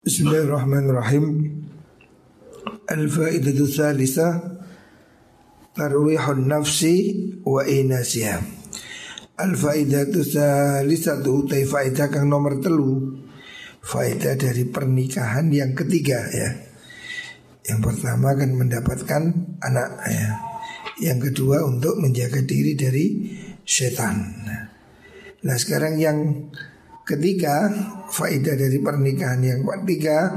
Bismillahirrahmanirrahim. Al-faidatu tsalitsah tarwihun nafsi wa inasiha. Al-faidatu tsalitsatu utai faidah kang nomor telu. Faidah dari pernikahan yang ketiga ya. Yang pertama kan mendapatkan anak ya. Yang kedua untuk menjaga diri dari setan. Nah sekarang yang ketiga faedah dari pernikahan yang ketiga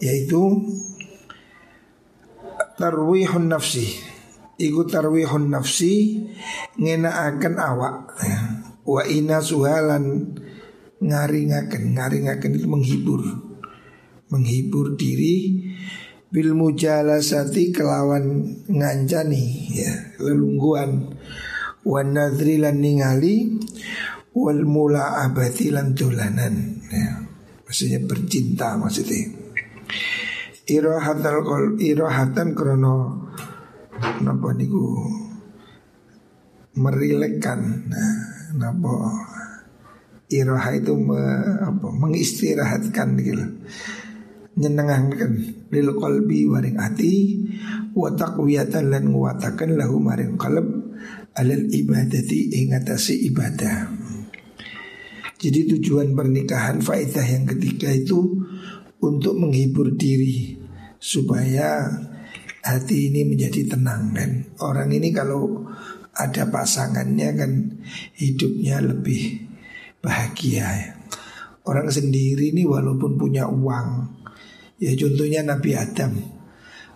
yaitu tarwihun nafsi. Iku tarwihun nafsi ngenaaken awak ya. wa ina suhalan ngaringaken. Ngaringaken itu menghibur. Menghibur diri bil mujalasati kelawan ngancani ya. Lelungguan. Wa nadrilan ningali wal mula abadi lan dolanan ya. maksudnya bercinta maksudnya. Irahatan kol irahatan krono napa niku? Merilekkan. Nah, napa? Iraha itu me, apa, mengistirahatkan gitu nyenengahkan. Lil qalbi waring ati wa taqwiyatan lan nguwataken lahu maring qalb alal ibadati ingatasi ibadah jadi tujuan pernikahan faedah yang ketiga itu untuk menghibur diri supaya hati ini menjadi tenang kan. Orang ini kalau ada pasangannya kan hidupnya lebih bahagia ya. Orang sendiri ini walaupun punya uang Ya contohnya Nabi Adam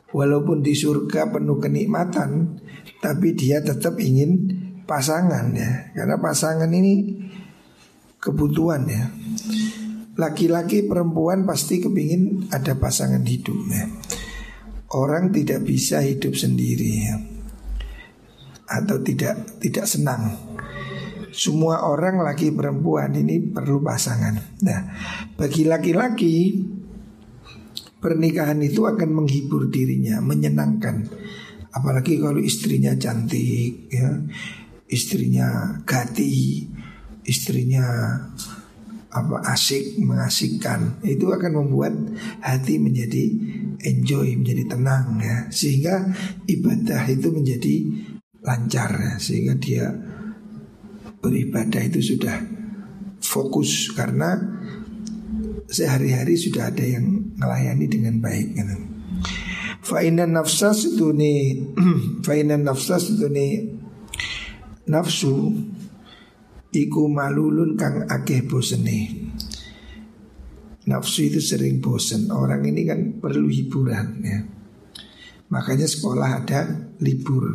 Walaupun di surga penuh kenikmatan Tapi dia tetap ingin pasangan ya Karena pasangan ini kebutuhan ya. Laki-laki perempuan pasti kepingin ada pasangan hidup ya. Orang tidak bisa hidup sendiri ya. Atau tidak tidak senang Semua orang laki perempuan ini perlu pasangan Nah bagi laki-laki Pernikahan itu akan menghibur dirinya Menyenangkan Apalagi kalau istrinya cantik ya Istrinya gati istrinya apa asik mengasihkan itu akan membuat hati menjadi enjoy menjadi tenang ya sehingga ibadah itu menjadi lancar ya. sehingga dia beribadah itu sudah fokus karena sehari-hari sudah ada yang melayani dengan baik gitu. Fainan nafsas itu nih Fainan nafsas itu nih Nafsu Iku malulun kang akeh bosene. Nafsu itu sering bosen. Orang ini kan perlu hiburan ya. Makanya sekolah ada libur.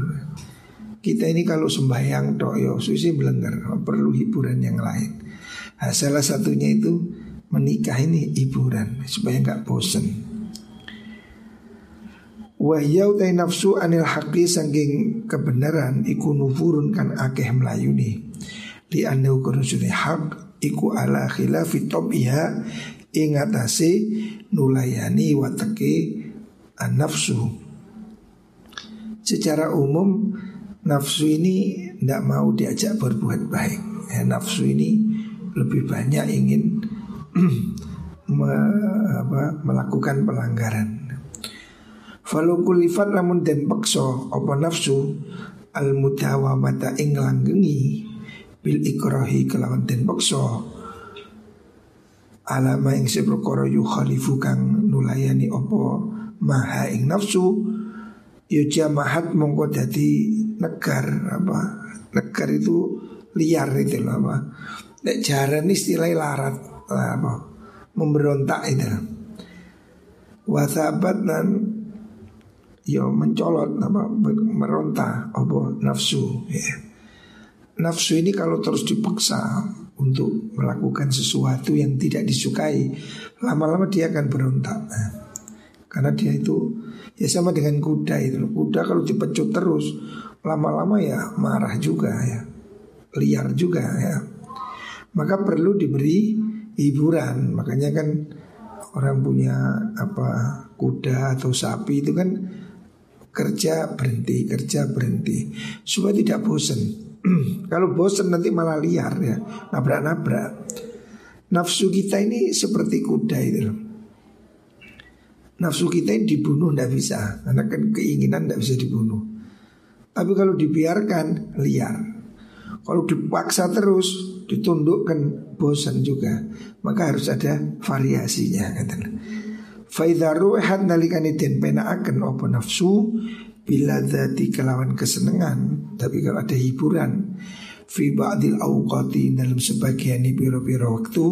Kita ini kalau sembahyang doyo susi belenggar Perlu hiburan yang lain. Nah, Salah satunya itu menikah ini hiburan Supaya nggak bosen. Wahyau tay nafsu anil haqi sangking kebenaran Iku nufurun kan akeh melayuni di anda ukur hak iku ala khilafi tobiha ingatasi nulayani watake nafsu secara umum nafsu ini tidak mau diajak berbuat baik. Ya, nafsu ini lebih banyak ingin me, apa, melakukan pelanggaran. Falau kulifat namun den pakso apa nafsu? Al mutawamata ing langgengi bil ikrohi kelawan den paksa. Alama ing seperkara yu khalifu kang nulayani opo maha ing nafsu yu jamahat mongko dadi negar apa negar itu liar itu apa. Nek jaran istilah larat apa memberontak itu. Wasabat dan yo mencolot apa meronta apa nafsu ya nafsu ini kalau terus dipaksa untuk melakukan sesuatu yang tidak disukai, lama-lama dia akan berontak. Karena dia itu ya sama dengan kuda itu. Kuda kalau dipecut terus, lama-lama ya marah juga ya, liar juga ya. Maka perlu diberi hiburan. Makanya kan orang punya apa kuda atau sapi itu kan kerja berhenti, kerja berhenti supaya tidak bosan. Kalau bosan nanti malah liar ya Nabrak-nabrak Nafsu kita ini seperti kuda itu nafsu kita ini dibunuh tidak bisa karena kan keinginan tidak bisa dibunuh. Tapi kalau dibiarkan liar. Kalau dipaksa terus ditundukkan bosan juga. Maka harus ada variasinya katakan. Faidaru ehat nalikani den akan opo nafsu bila dati kelawan kesenangan tapi kalau ada hiburan fi ba'dil awqati dalam sebagian biro-biro waktu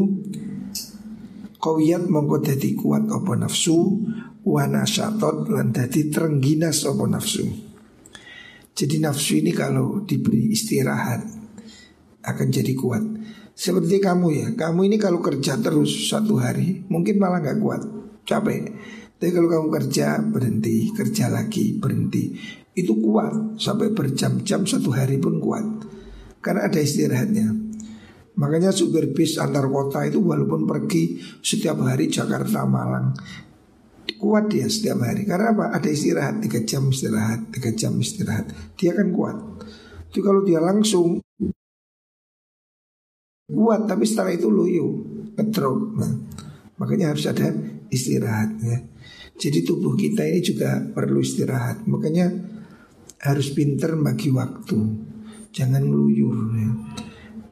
Kawiyat mongko kuat apa nafsu Wana syatot lan dadi terengginas apa nafsu. Jadi nafsu ini kalau diberi istirahat Akan jadi kuat. Seperti kamu ya Kamu ini kalau kerja terus satu hari Mungkin malah gak kuat Capek Tapi kalau kamu kerja berhenti. Kerja lagi berhenti. Itu kuat. Sampai berjam-jam satu hari pun kuat. Karena ada istirahatnya. Makanya supir bis antar kota itu walaupun pergi setiap hari Jakarta Malang. Kuat dia setiap hari. Karena apa? Ada istirahat. Tiga jam istirahat tiga jam istirahat. Dia kan kuat. Jadi kalau dia langsung kuat. Tapi setelah itu loyo ngedrop. Nah, makanya harus ada istirahat ya. Jadi tubuh kita ini juga perlu istirahat. Makanya harus pinter bagi waktu. Jangan ngeluyur ya.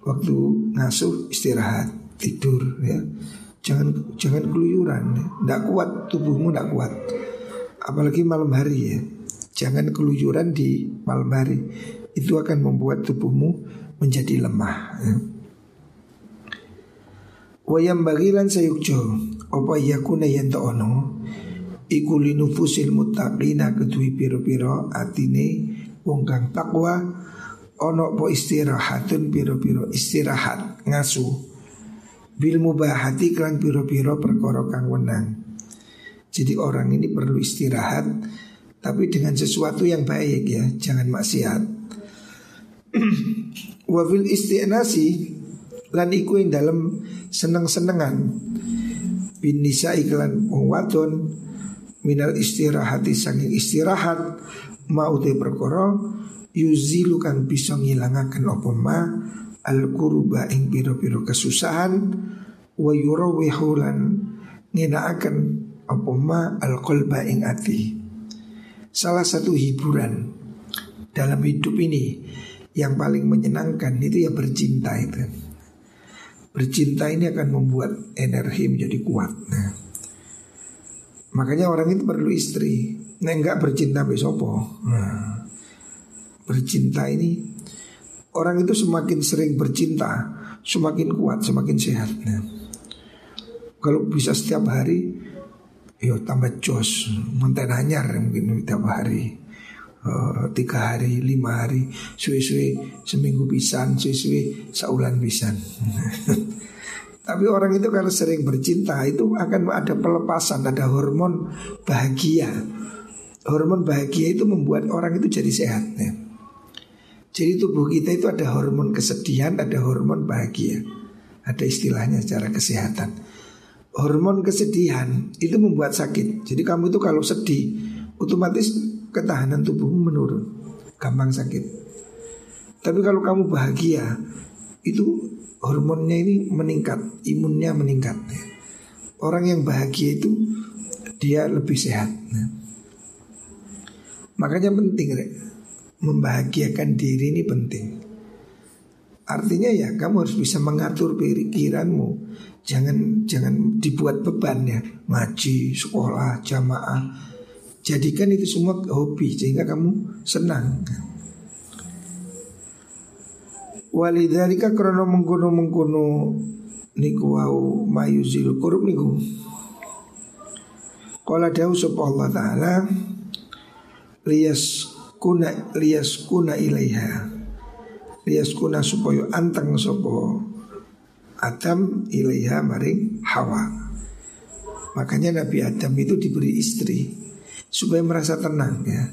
Waktu ngasuh istirahat tidur ya. Jangan jangan keluyuran tidak kuat tubuhmu tidak kuat. Apalagi malam hari ya. Jangan keluyuran di malam hari. Itu akan membuat tubuhmu menjadi lemah ya. Wayam bagilan sayukjo Opa yakuna yanto ono Iku linufusil mutaqina kedui piro-piro atine Wong kang takwa ono po istirahatun piro-piro istirahat ngasu bil mubahati klan piro-piro perkara kang wenang. Jadi orang ini perlu istirahat tapi dengan sesuatu yang baik ya, jangan maksiat. Wafil istinasi lan iku dalam seneng-senengan bin nisa iklan wong wadon minal istirahati saking istirahat mau te perkara yuzilu kang bisa ngilangaken apa ma al kurba ing piro-piro kesusahan wa yurawihu lan ngenakaken apa ma al qalba ing ati. Salah satu hiburan dalam hidup ini yang paling menyenangkan itu ya bercinta itu. Bercinta ini akan membuat energi menjadi kuat. Nah, makanya orang itu perlu istri. Nah, enggak bercinta besopo. Nah, bercinta ini orang itu semakin sering bercinta semakin kuat semakin sehat nah, kalau bisa setiap hari yo tambah jos menten anyar mungkin setiap hari uh, tiga hari lima hari suwe-suwe seminggu pisan suwe-suwe saulan pisan Tapi orang itu kalau sering bercinta itu akan ada pelepasan, ada hormon bahagia. Hormon bahagia itu membuat orang itu jadi sehat. Ya. Jadi tubuh kita itu ada hormon kesedihan, ada hormon bahagia. Ada istilahnya secara kesehatan. Hormon kesedihan itu membuat sakit. Jadi kamu itu kalau sedih, otomatis ketahanan tubuhmu menurun, gampang sakit. Tapi kalau kamu bahagia, itu hormonnya ini meningkat, imunnya meningkat. Orang yang bahagia itu dia lebih sehat. Nah. Makanya penting, Rek membahagiakan diri ini penting. Artinya ya kamu harus bisa mengatur pikiranmu. Jangan jangan dibuat beban ya. Ngaji, sekolah, jamaah. Jadikan itu semua hobi sehingga kamu senang. Walidhalika krono mengkono mengkono niku wau mayuzil kurub niku. Kala dawu sapa Allah taala liyas kuna lias kuna ilaiha. Lias kuna supaya anteng sopo Adam ilaiha maring Hawa. Makanya Nabi Adam itu diberi istri supaya merasa tenang ya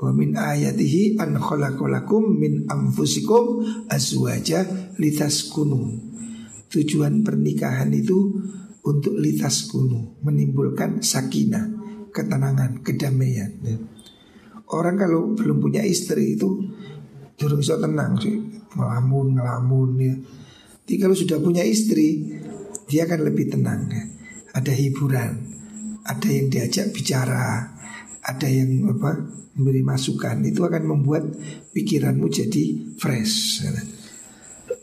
Wa min ayatihi an khalaqalakum min anfusikum azwaja litaskunu. Tujuan pernikahan itu untuk litaskunu, menimbulkan sakinah, ketenangan, kedamaian. Orang kalau belum punya istri itu Durung bisa tenang sih Ngelamun, ngelamun ya Jadi kalau sudah punya istri Dia akan lebih tenang ya. Ada hiburan ada yang diajak bicara, ada yang apa memberi masukan, itu akan membuat pikiranmu jadi fresh.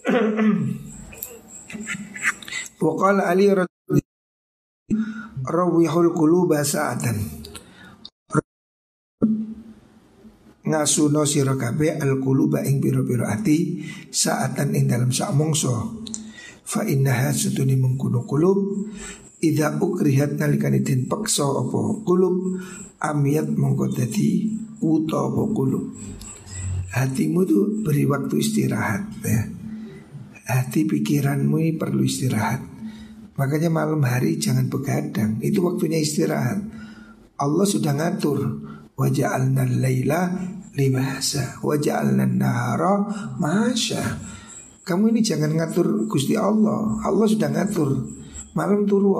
Wakala Ali rawihul quluba sa'atan. Ngasuno sira kabeh al quluba ing pira-pira ati saatan ing dalam sak mongso fa innaha sutuni mengkuno kulub Ida ukrihat nalikani den paksa apa kulub amiat mongko dadi uta apa kulub. Hatimu tuh beri waktu istirahat ya. Hati pikiranmu perlu istirahat. Makanya malam hari jangan begadang Itu waktunya istirahat. Allah sudah ngatur Waja'alna layla libasa Waja'alna nahara masya. Kamu ini jangan ngatur Gusti Allah Allah sudah ngatur Malam turu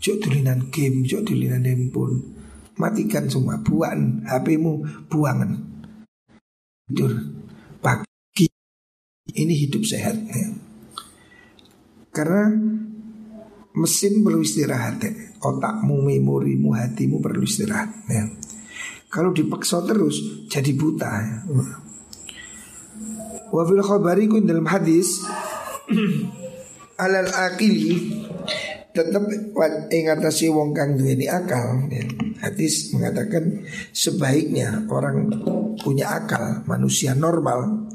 Jok tulinan game, jok tulinan handphone Matikan semua, buang HPmu, buangan Tidur Pagi Ini hidup sehat ya. Karena mesin perlu istirahat ya. Otakmu, memorimu, hatimu perlu istirahat ya. Kalau dipaksa terus jadi buta ya. Khabari kun dalam hadis alal akili tetap ingatasi wong kang duweni akal. Ya. Hadis mengatakan sebaiknya orang punya akal manusia normal.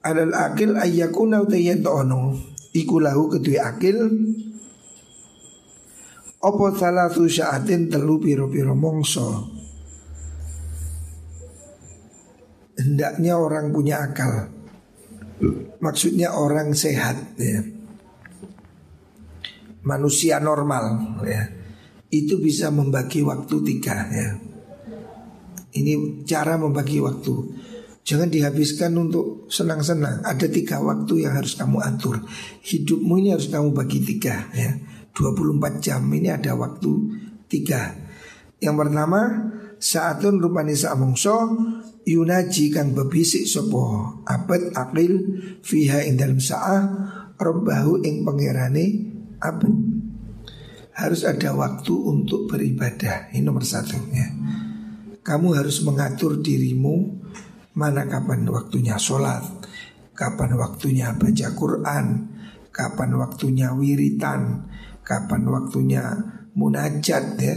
Alal akil ayyakuna utayantono iku lahu kedua akil. Opo salah saatin telu piro-piro mongso? Hendaknya orang punya akal Maksudnya orang sehat ya. Manusia normal ya. Itu bisa membagi waktu tiga ya. Ini cara membagi waktu. Jangan dihabiskan untuk senang-senang. Ada tiga waktu yang harus kamu atur. Hidupmu ini harus kamu bagi tiga ya. 24 jam ini ada waktu tiga. Yang pertama Saatun rupani sa'mongso Yunaji kang bebisik sopo Abad akil Fiha ing dalam sa'ah Robbahu ing pengerane Abad. Harus ada waktu untuk beribadah. Ini nomor satu ya. Kamu harus mengatur dirimu Mana kapan waktunya sholat Kapan waktunya baca Quran Kapan waktunya wiritan kapan waktunya munajat ya.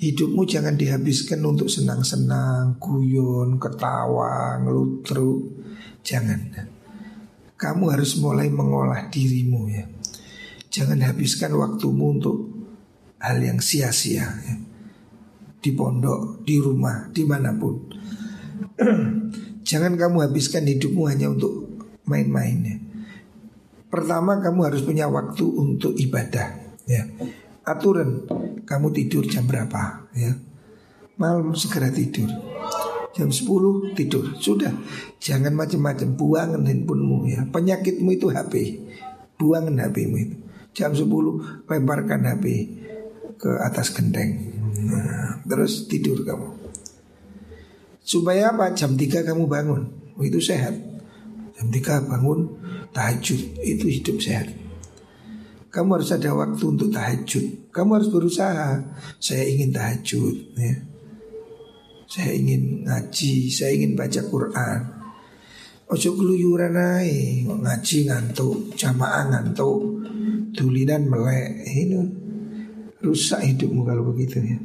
Hidupmu jangan dihabiskan untuk senang-senang, guyon, ketawa, ngelutru. Jangan. Kamu harus mulai mengolah dirimu ya. Jangan habiskan waktumu untuk hal yang sia-sia ya. Di pondok, di rumah, di mana pun. Jangan kamu habiskan hidupmu hanya untuk main-main ya. Pertama kamu harus punya waktu untuk ibadah ya aturan kamu tidur jam berapa? Ya. Malam segera tidur. Jam 10 tidur. Sudah. Jangan macam-macam buangan handphonemu ya. Penyakitmu itu HP buangan HPmu itu. Jam 10 lemparkan HP ke atas genteng nah, terus tidur kamu. Supaya apa? Jam 3 kamu bangun. Oh, itu sehat. Jam 3 bangun tahajud. Itu hidup sehat. Kamu harus ada waktu untuk tahajud. Kamu harus berusaha. Saya ingin tahajud, ya. Saya ingin ngaji, saya ingin baca Quran. Ojo keluyuran ae, ngaji ngantuk, jamaah ngantuk, tulinan melek. Ini rusak hidupmu kalau begitu ya.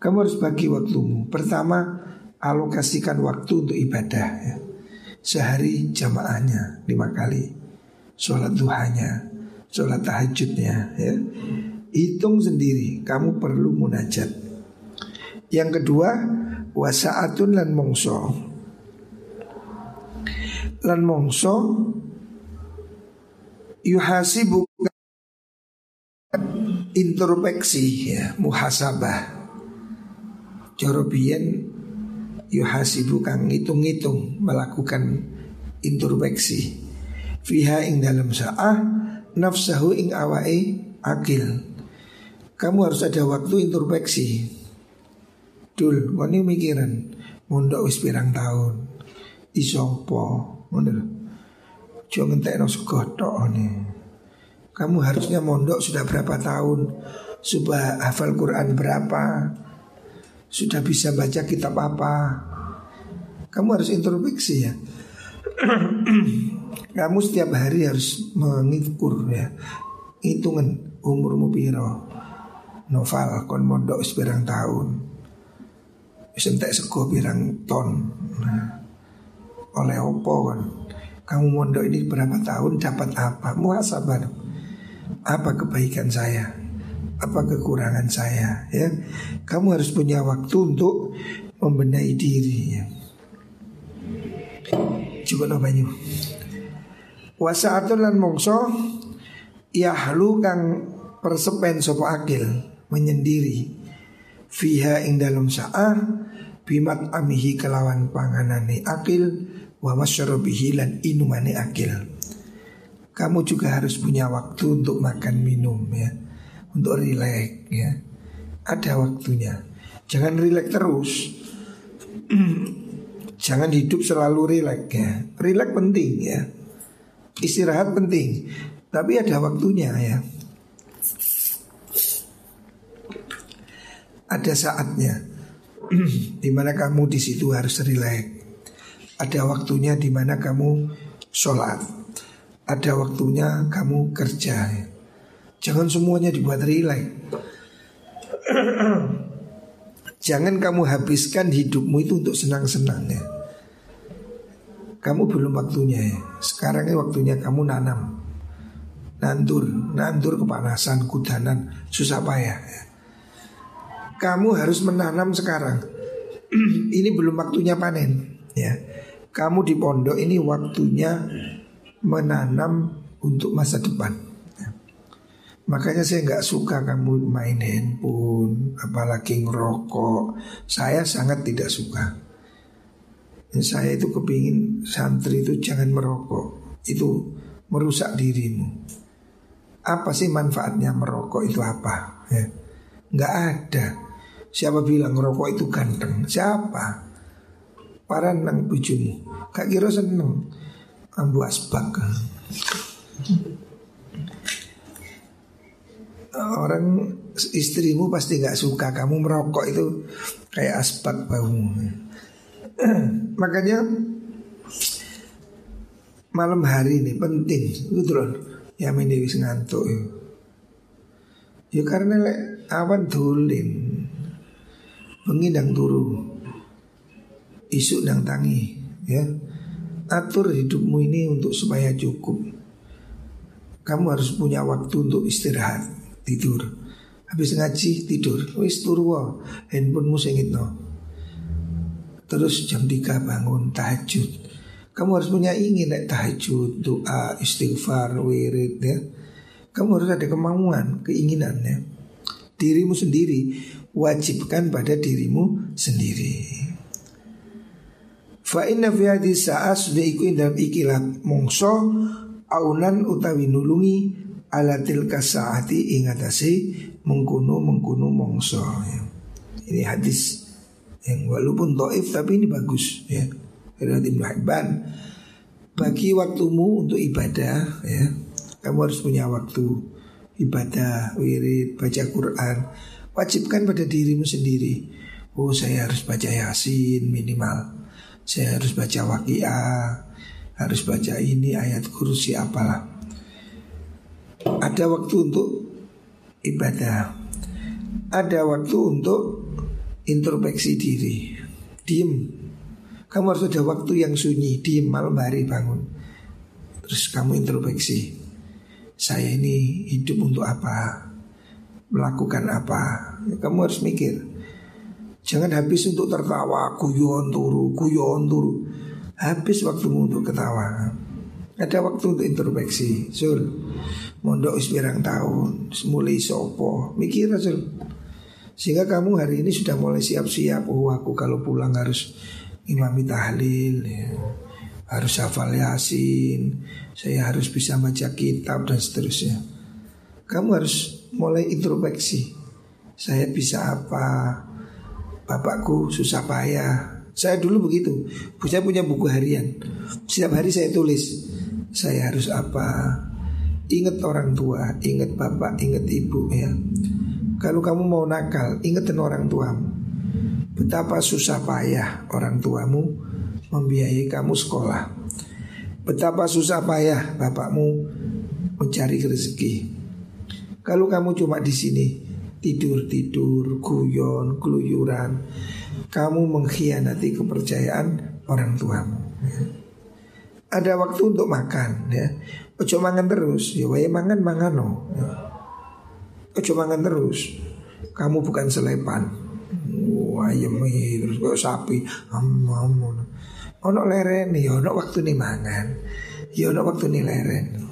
Kamu harus bagi waktumu. Pertama, alokasikan waktu untuk ibadah ya. Sehari jamaahnya lima kali. Sholat duhanya, sholat tahajudnya ya. Hitung sendiri kamu perlu munajat. Yang kedua Wasaatun lan mongso. Lan mongso Yuhasibu Introspeksi ya Muhasabah. Jorobian Yuhasibu kang ngitung-ngitung Melakukan introspeksi. Fiha ing dalam sa'ah nafsahu ing awai akil. Kamu harus ada waktu introspeksi. Dul, ini mikiran? Mondok wis pirang tahun. Isopo, ngentekno sego tok ne. Kamu harusnya mondok sudah berapa tahun? Sudah hafal Quran berapa? Sudah bisa baca kitab apa? Kamu harus introspeksi ya. Kamu setiap hari harus mengukur ya Hitungan umurmu piro Novel kon mondok seberang tahun Sentek sego pirang ton. Nah, Oleh opo kan Kamu mondok ini berapa tahun dapat apa? Muhasabah Apa kebaikan saya? Apa kekurangan saya ya? Kamu harus punya waktu untuk Membenahi diri ya. Cukup no banyu. Wasaatun lan mongso Yahlu kang persepen sopo akil Menyendiri. Fiha ing dalam sa'ah Bimat amihi kelawan panganane akil Wa masyarabihi lan inumane akil. Kamu juga harus punya waktu untuk makan minum ya. Untuk rileks ya. Ada waktunya. Jangan rileks terus. Jangan hidup selalu rileks ya. Rileks penting ya. Istirahat penting, tapi ada waktunya ya. Ada saatnya di mana kamu di situ harus rileks. Ada waktunya di mana kamu sholat. Ada waktunya kamu kerja. Jangan semuanya dibuat rileks. Jangan kamu habiskan hidupmu itu untuk senang-senang ya. Kamu belum waktunya ya. Sekarang ini waktunya kamu nanam. Nandur, nandur kepanasan, kudanan, susah payah. Ya. Kamu harus menanam sekarang. ini belum waktunya panen. Ya, kamu di pondok ini waktunya menanam untuk masa depan. Ya. Makanya saya nggak suka kamu main handphone, apalagi ngerokok. Saya sangat tidak suka. Saya itu kepingin santri itu jangan merokok Itu merusak dirimu Apa sih manfaatnya merokok itu apa? Ya. Nggak ada Siapa bilang merokok itu ganteng? Siapa? Para nang bujumu Kak kira seneng Ambu asbak Orang istrimu pasti nggak suka kamu merokok itu kayak asbak bau. Makanya malam hari ini penting gitu loh. Ya ini wis ngantuk ya. Karena awan dolin. Bengi nang turu. Isuk nang tangi ya. Atur hidupmu ini untuk supaya cukup. Kamu harus punya waktu untuk istirahat, tidur. Habis ngaji tidur, wis turu handphonemu sing no. Terus jam 3 bangun tahajud Kamu harus punya ingin naik tahajud Doa, istighfar, wirid ya Kamu harus ada kemauan, keinginan ya Dirimu sendiri Wajibkan pada dirimu sendiri Fa inna fi hadis saat sudah ikut dalam ikilat mongso aunan utawi nulungi alatil kasaati ingatasi mengkuno mengkuno mongso ya. Ini hadis yang walaupun doif tapi ini bagus ya. Riwayat Ibnu bagi waktumu untuk ibadah ya. Kamu harus punya waktu ibadah, wirid, baca Quran. Wajibkan pada dirimu sendiri. Oh saya harus baca Yasin minimal. Saya harus baca Waqiah, harus baca ini ayat kursi apalah. Ada waktu untuk ibadah. Ada waktu untuk introspeksi diri Diem Kamu harus ada waktu yang sunyi Diem malam hari bangun Terus kamu introspeksi Saya ini hidup untuk apa Melakukan apa. Kamu harus mikir. Jangan habis untuk tertawa Kuyon turu, kuyon turu. Habis waktumu untuk ketawa. Ada waktu untuk introspeksi Sul Mondok ispirang tahun Mulai sopo Mikir Sul sehingga kamu hari ini sudah mulai siap-siap Oh aku kalau pulang harus imami tahlil ya. Harus hafal yasin Saya harus bisa baca kitab dan seterusnya. Kamu harus mulai introspeksi Saya bisa apa Bapakku susah payah Saya dulu begitu Saya punya buku harian Setiap hari saya tulis Saya harus apa Ingat orang tua, ingat bapak, ingat ibu ya. Kalau kamu mau nakal, ingetin orang tuamu. Betapa susah payah orang tuamu membiayai kamu sekolah. Betapa susah payah bapakmu mencari rezeki. Kalau kamu cuma di sini tidur-tidur, guyon, keluyuran, kamu mengkhianati kepercayaan orang tuamu. Ada waktu untuk makan ya. Ojo mangan terus, ya wae mangan mangano. Ya. Ojo mangan terus. Kamu bukan selepan. Wah, ayam terus kok sapi. Amun. Ono leren ya ono waktu nih mangan. Ya ono waktu nih leren.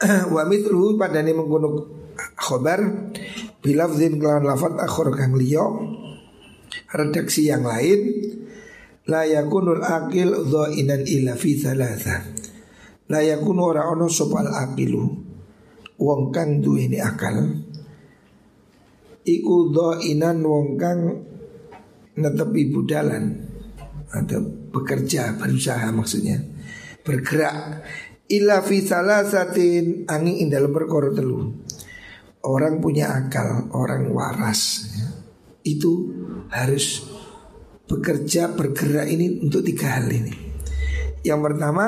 Wa mitru pada nih menggunung khobar bilafzin kelawan lafat akhor kang liyo redaksi yang lain La yakunul akil inan illa fi thalatha. La yakunu ora ono sopal akilu Wong kang duweni akal Iku inan wong kang netepi budalan Atau bekerja, berusaha maksudnya Bergerak Illa fi thalathatin angin dalam perkara telu Orang punya akal, orang waras ya. Itu harus bekerja bergerak ini untuk tiga hal ini. Yang pertama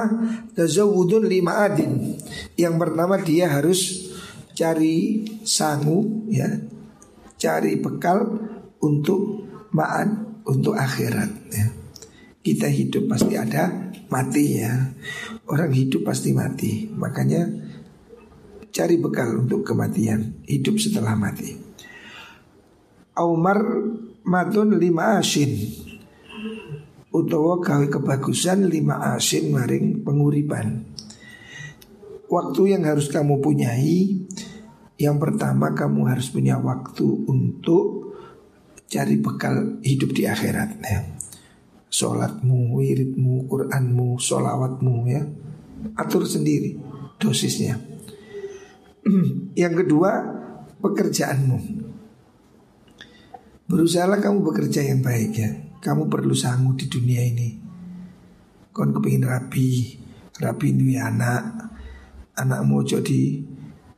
tazawudun lima adin. Yang pertama dia harus cari sangu ya, cari bekal untuk ma'an untuk akhirat ya. Kita hidup pasti ada mati ya. Orang hidup pasti mati. Makanya cari bekal untuk kematian, hidup setelah mati. Umar matun lima asin utawa gawe kebagusan lima asin maring penguripan. Waktu yang harus kamu punyai Yang pertama kamu harus punya waktu untuk Cari bekal hidup di akhirat ya. Sholatmu, wiridmu, Quranmu, sholawatmu ya Atur sendiri dosisnya Yang kedua pekerjaanmu Berusahalah kamu bekerja yang baik ya kamu perlu sanggup di dunia ini. Kon kepingin rapi, rapi duwe anak, anakmu ojo di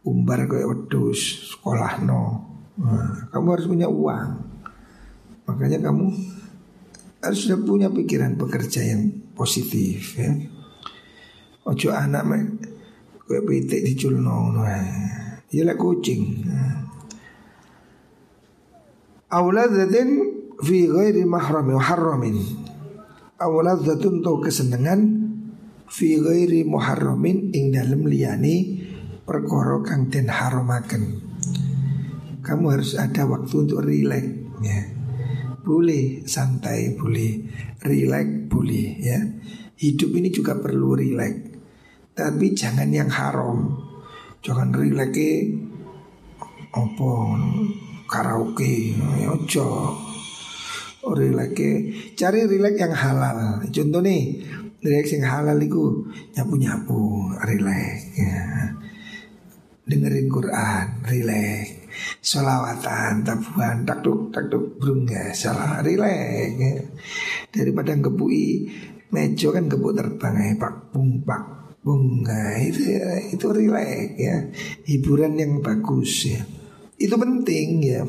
umbar kayak wedus, sekolah no. Nah, kamu harus punya uang. Makanya kamu harus sudah punya pikiran bekerja yang positif ya. Ojo anak me kayak pitik diculno no. Ya kucing. Nah. Auladatin fi ghairi mahrami muharramin awladzatun to kesenengan fi ghairi muharramin ing dalem liyane perkara kang den haramaken kamu harus ada waktu untuk rileks ya boleh santai boleh rileks boleh ya. Hidup ini juga perlu rileks tapi jangan yang haram. Jangan rileks apa karaoke ya ojo. Rileks cari rileks yang halal. Contoh nih rileks yang halal itu nyapu nyapu rileks ya. dengerin Quran rileks solawatan tabuhan takduk takduk burung ya salah rileks ya. daripada ngebui mejo kan gebuk terbang ya pak bung pak bunga itu itu rileks ya hiburan yang bagus ya itu penting ya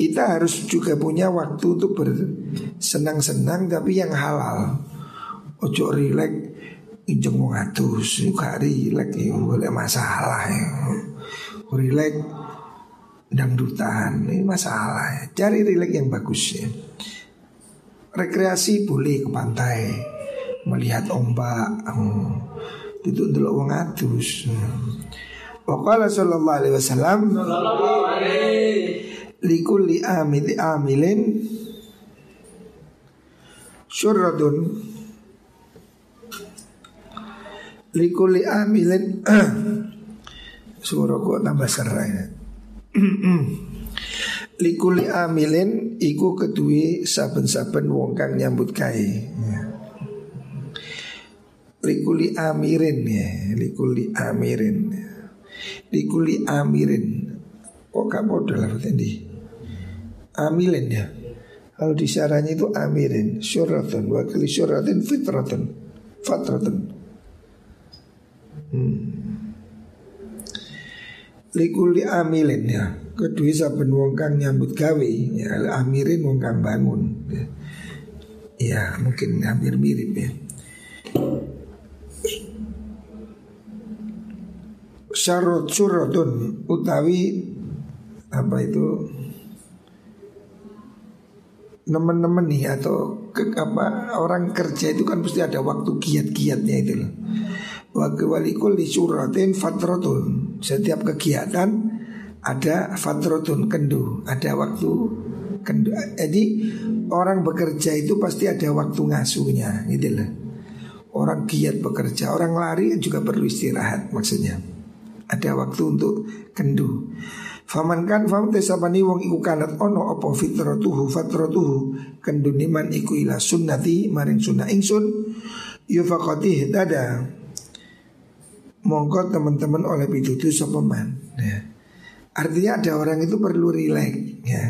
kita harus juga punya waktu untuk bersenang-senang tapi yang halal. Ojo rilek injeng wong atus juga rilek ya boleh masalah ya. Rilek dangdutan ini masalah ya. Cari rilek yang bagus ya. Rekreasi boleh ke pantai melihat ombak. Hmm. Itu untuk wong atus. Waqala sallallahu alaihi wasallam likulli amil amilin syurratun likulli amilin suara kok tambah serai likuli amilin iku ketui saben-saben wong kang nyambut kai likuli amirin ya. Likuli amirin. Likuli amirin. Kok gak modal lah ini amilin ya. Kalau di syarahnya itu amirin, syuratun, wakili syuratin fitratun, fatratun. hmm. Likuli amilin ya Kedua saben wong kang nyambut gawe ya amirin wong kang bangun ya. ya mungkin hampir mirip ya Syarut suratun utawi apa itu teman-teman nih atau ke, apa orang kerja itu kan pasti ada waktu kiat-kiatnya itu loh. Waktu walikul fatrotun Setiap kegiatan ada fatrotun kendu. Ada waktu kendu. Jadi orang bekerja itu pasti ada waktu ngasuhnya gitu loh. Orang giat bekerja, orang lari juga perlu istirahat maksudnya. Ada waktu untuk kendu. Faman kan fam tesapani wong iku kanat ono apa fitratuhu fatratuhu. Kenduni man iku ila sunnati maring sunnah ingsun. Yufaqati dada mongko teman-teman oleh pitutu sopeman ya. Artinya ada orang itu perlu rileks ya.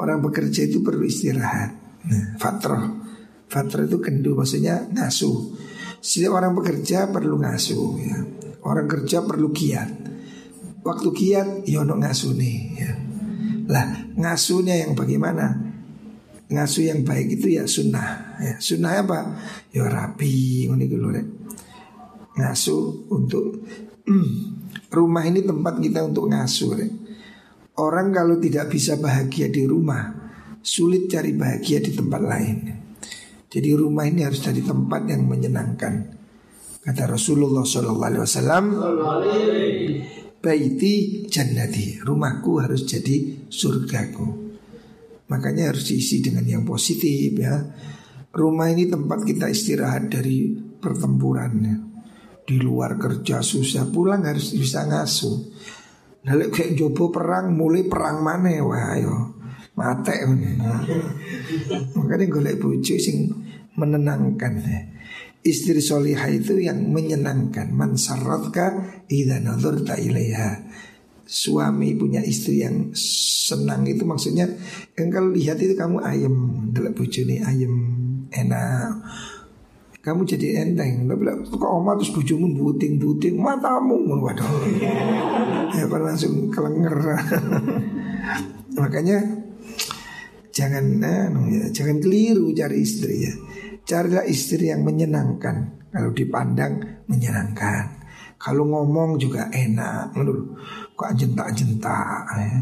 Orang bekerja itu perlu istirahat. Nah, fatroh. Fatroh itu kendu maksudnya ngasuh. Setiap orang bekerja perlu ngasuh ya. Orang kerja perlu kiat waktu kiat yono ya ngasuh nih ya. Lah ngasuhnya yang bagaimana? Ngasuh yang baik itu ya sunnah ya. Sunnah apa? Ya rapi deh. Ngasuh untuk hmm, rumah ini tempat kita untuk ngasuh deh. Orang kalau tidak bisa bahagia di rumah Sulit cari bahagia di tempat lain. Jadi rumah ini harus jadi tempat yang menyenangkan. Kata Rasulullah SAW baiti jannati. Rumahku harus jadi surgaku. Makanya harus diisi dengan yang positif ya. Rumah ini tempat kita istirahat dari pertempurannya di luar kerja susah pulang harus bisa ngasuh. Nah kayak jopo perang mulai perang mana wah ayo. Mate makanya golek bojo sing menenangkan. Ya Istri solihah itu yang menyenangkan. Mansaratka idha nazarta ilaiha. Suami punya istri yang senang itu maksudnya Engkau lihat itu kamu ayam Dalam nih ayam enak kamu jadi enteng. Bilang kok oma terus bujumu buting-buting Matamu Waduh. Ya kan langsung kelenger. Makanya Jangan eh, ya, Jangan keliru cari istri ya. Carilah istri yang menyenangkan. Kalau dipandang menyenangkan. Kalau ngomong juga enak Menurut Kok jentak-jentak ya.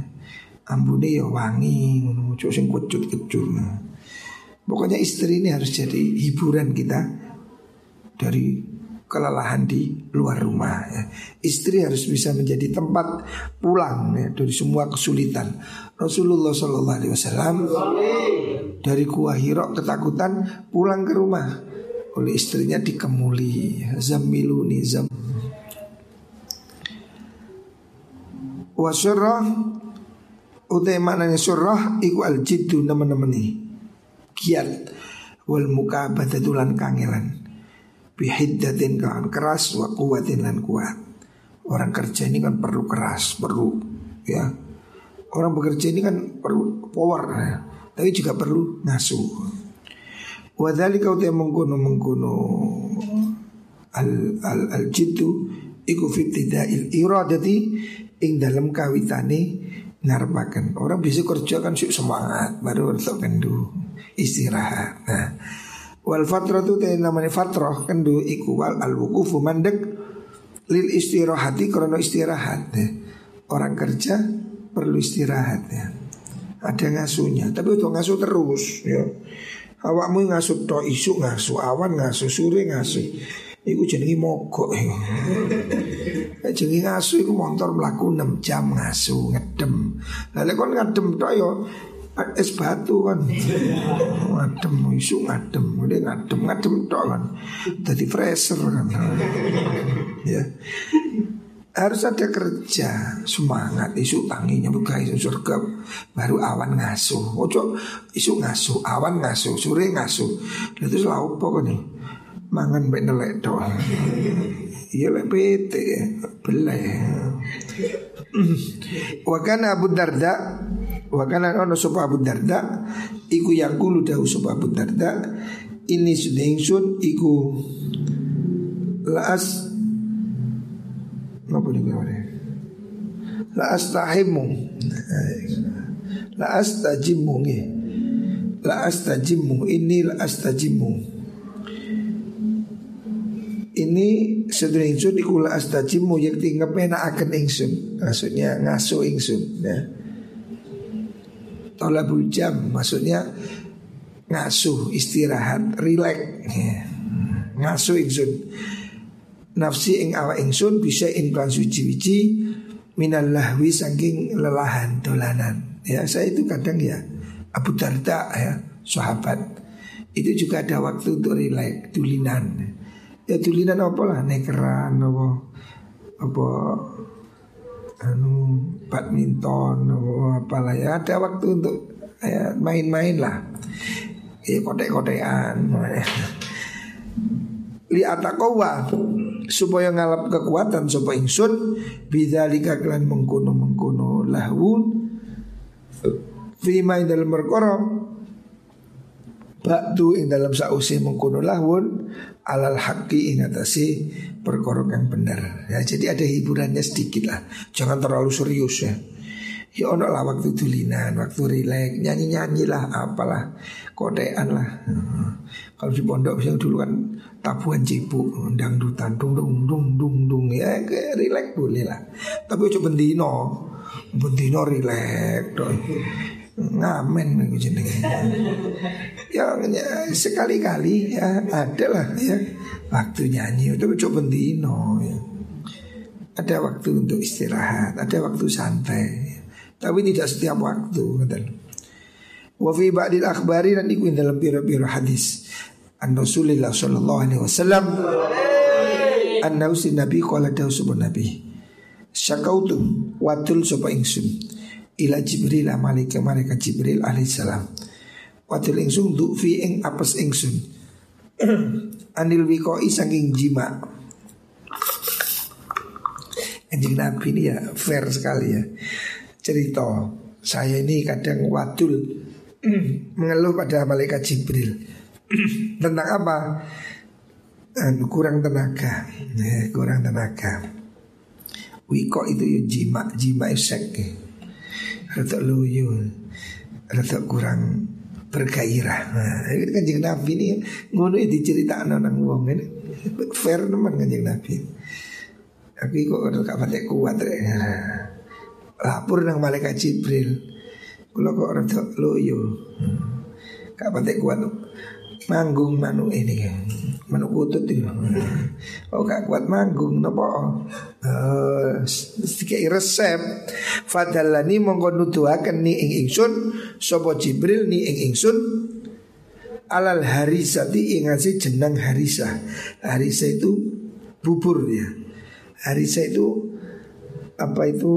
Ambune ya wangi sing kecut-kecut. Pokoknya istri ini harus jadi hiburan kita Dari kelelahan di luar rumah ya. Istri harus bisa menjadi tempat pulang ya, dari semua kesulitan. Rasulullah Shallallahu Alaihi Wasallam dari Gua Hiro ketakutan pulang ke rumah oleh istrinya dikemuli zamiluni zam wasurah utai maknanya surah iku al jiddu nama-nama kiat wal muka batatulan kangelan bihiddatin kan keras wa kuatin dan kuat. Orang kerja ini kan perlu keras, perlu ya. Orang bekerja ini kan perlu power ya. Tapi juga perlu ngasuh. Wadali kau tiap mengkono mengkono al al al jitu iku fitidail iradati ing dalam kawitane narpakan orang bisa kerja kan semangat baru untuk kendu istirahat. Nah, Wal fatrah itu tadi namanya fatrah kendu iku wal al wukufu mandek lil istirahati krono istirahat ya. Orang kerja perlu istirahat ya. Ada ngasuhnya, tapi untuk ngasuh terus ya. Awakmu ngasuh to isu ngasuh awan ngasuh sore ngasuh. Iku jenengi mogok iku. jenengi ngasuh iku motor mlaku 6 jam ngasuh ngedem. Lah kon ngedem tok yo es batu kan. Ngadem isu ngadem. Udah ngadem ngadem tok kan. Jadi fresher kan. Ya. Harus ada kerja semangat. Isu tanginya buka isu surga. Baru awan ngasuh. Ojo isu ngasuh. Awan ngasuh sore ngasuh. Itu selalu pokok nih? Mangan baik nelek doang iya lek pete belai wakana Abu Darda Wakana ono sopa Abu Darda Iku yang dahu sopa Abu Darda Ini sudah ingsun Iku Laas Napa niku La astahimu La astajimu nggih. La astajimu ini la astajimu. Ini sedherek ingsun iku la astajimu yakti ngepenakaken ingsun. Maksudnya ngaso ingsun ya. Tolabul jam maksudnya ngasuh istirahat rileks ya. ngasuh ingsun nafsi ing awa ingsun bisa inklan suci-wici minal saking lelahan dolanan. Ya saya itu kadang ya Abu Darda ya sahabat. Itu juga ada waktu untuk rileks tulinan ya tulinan apa lah? Nekeran apa? Apa anu badminton apa apalah ya. Ada waktu untuk ya, main-main lah. Ya kotek-kotekan li ataqwa supaya ngalap kekuatan supaya ingsun bidzalika kelan mengkono mengkono lahun fima dalam perkara Ba'du ing dalam sausi mengkono lahun alal haqqi ing atasi perkara kang bener. Ya jadi ada hiburannya sedikit lah. Jangan terlalu serius ya. Ya ono lah waktu tulinan, waktu rileks, nyanyi-nyanyi lah, apalah, kodean lah. Kalau di pondok misalnya dulu kan tabuhan cipu, dangdutan, dung dung dung dung dung ya rileks boleh lah. Tapi coba bendino, bendino rileks ngamen jenenge. ya, ya sekali-kali ya ada lah ya waktu nyanyi itu coba bendino ya. Ada waktu untuk istirahat, ada waktu santai. Tapi tidak setiap waktu kata. Wa fi ba'dil akhbari dan iku dalam biro-biro hadis. An Rasulillah sallallahu alaihi wasallam an nausi nabi qala dawu nabi. Syakautu watul sapa ingsun ila Jibril malaikat malaikat Jibril alaihissalam. Watul ingsun fi ing apes ingsun. Anil wikoi saking jima. Anjing Nabi ini ya fair sekali ya Cerita Saya ini kadang wadul Mengeluh pada malaikat Jibril Tentang apa? Kurang tenaga ya, Kurang tenaga Wiko itu ya jima Jima isek Rata luyu Rata kurang bergairah nah, Ini kan jeng Nabi ini Ngono diceritakan orang wong ini. Fair teman kan jeng Nabi. Aku kok gak patek kuat ya. Lapor nang malaikat Jibril. Kalau kok tak loyo Gak patek kuat Manggung manu ini Manu kutut itu. Oh gak kuat manggung Napa uh, resep. Fadalani mongko nuduhaken ni ing ingsun Sopo Jibril ni ing ingsun? Alal harisati ingasi jenang harisa. Harisa itu bubur ya. Harisa itu Apa itu?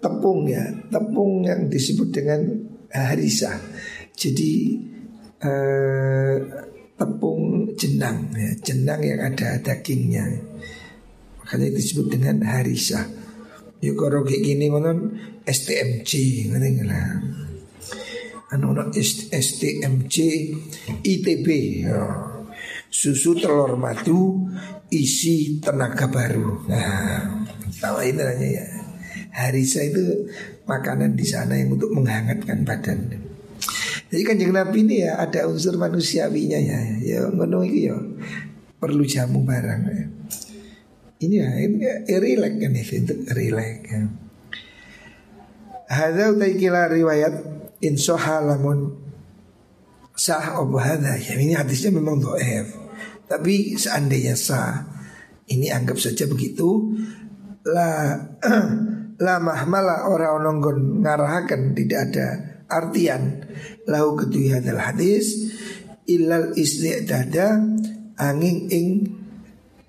Tepung ya. Tepung yang disebut dengan harisa. Jadi eh, tepung jenang ya, jenang yang ada dagingnya. Makanya disebut dengan harisa yuk kalau kayak gini ngonon STMC ngerti lah. Anu STMC ITB ya. susu telur madu isi tenaga baru. Nah tahu ini namanya ya. Harisa itu makanan di sana yang untuk menghangatkan badan jadi kan jangan Nabi ini ya ada unsur manusiawinya ya. Ya ngono itu ya perlu jamu barang ya. Ini ya, ini ya, relax kan itu relax ya. Hadza utaikila riwayat insoha lamun sah abu hadza. Ya ini hadisnya memang doef. Tapi seandainya sah, ini anggap saja begitu. La la mahmala orang nonggon ngarahakan tidak ada artian lahu kedui hadal hadis ilal dada angin ing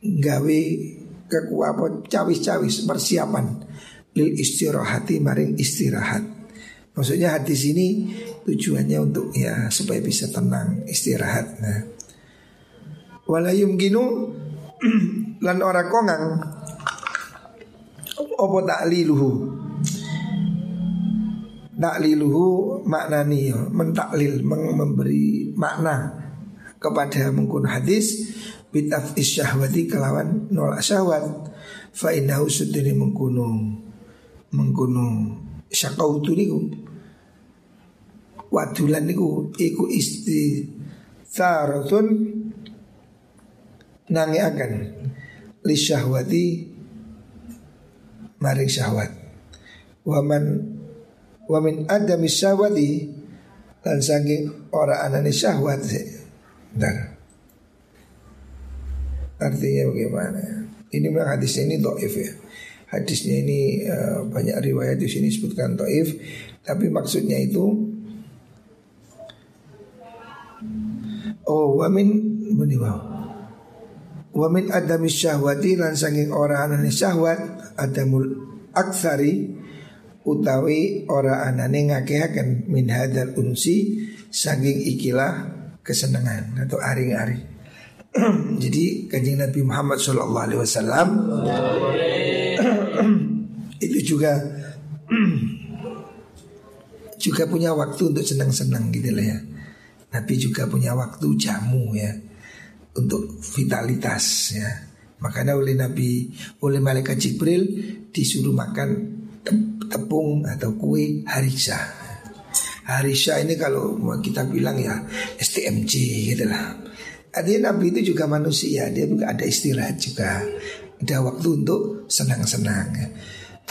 gawe kekuatan cawis-cawis persiapan lil istirahati maring istirahat. Maksudnya hadis ini tujuannya untuk ya supaya bisa tenang istirahat. Nah. Walayum ginu lan ora kongang opo takliluhu Takliluhu maknani mentaklil memberi makna kepada mengkun hadis bitaf isyahwati kelawan nolak syahwat. Fa innahu sudini mengkuno mengkuno syakautu niku. Wadulan niku iku isti tharatun nangi akan li syahwati maring syahwat. Waman wamin adami syahwati dan saking ora anani syahwat Bentar. Artinya bagaimana? Ini memang hadis ini doif ya. Hadisnya ini uh, banyak riwayat di sini sebutkan doif, tapi maksudnya itu Oh, wamin bani Wamin adami syahwati lan saking ora anane syahwat adamul aksari utawi ora anane ngakehaken min hadal unsi saking ikilah kesenangan atau ari-ari. Jadi kanjeng Nabi Muhammad Shallallahu Alaihi Wasallam itu juga juga punya waktu untuk senang-senang gitu lah ya. Nabi juga punya waktu jamu ya untuk vitalitas ya. Makanya oleh Nabi, oleh malaikat Jibril disuruh makan tepung atau kue harisa. Harisa ini kalau kita bilang ya STMJ gitu lah. Artinya Nabi itu juga manusia, dia juga ada istirahat juga. Ada waktu untuk senang-senang.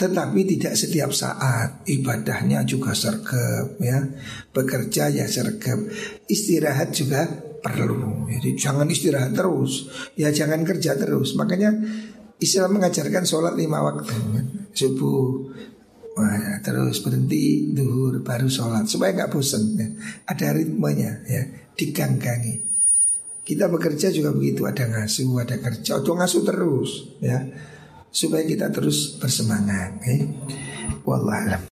Tetapi tidak setiap saat ibadahnya juga sergap ya Bekerja ya sergap Istirahat juga perlu Jadi jangan istirahat terus Ya jangan kerja terus Makanya Islam mengajarkan sholat lima waktu Subuh Wah, terus berhenti duhur baru sholat supaya nggak bosan ya. ada ritmenya ya diganggangi kita bekerja juga begitu ada ngasuh ada kerja atau ngasuh terus ya supaya kita terus bersemangat. Eh? Wallahualam.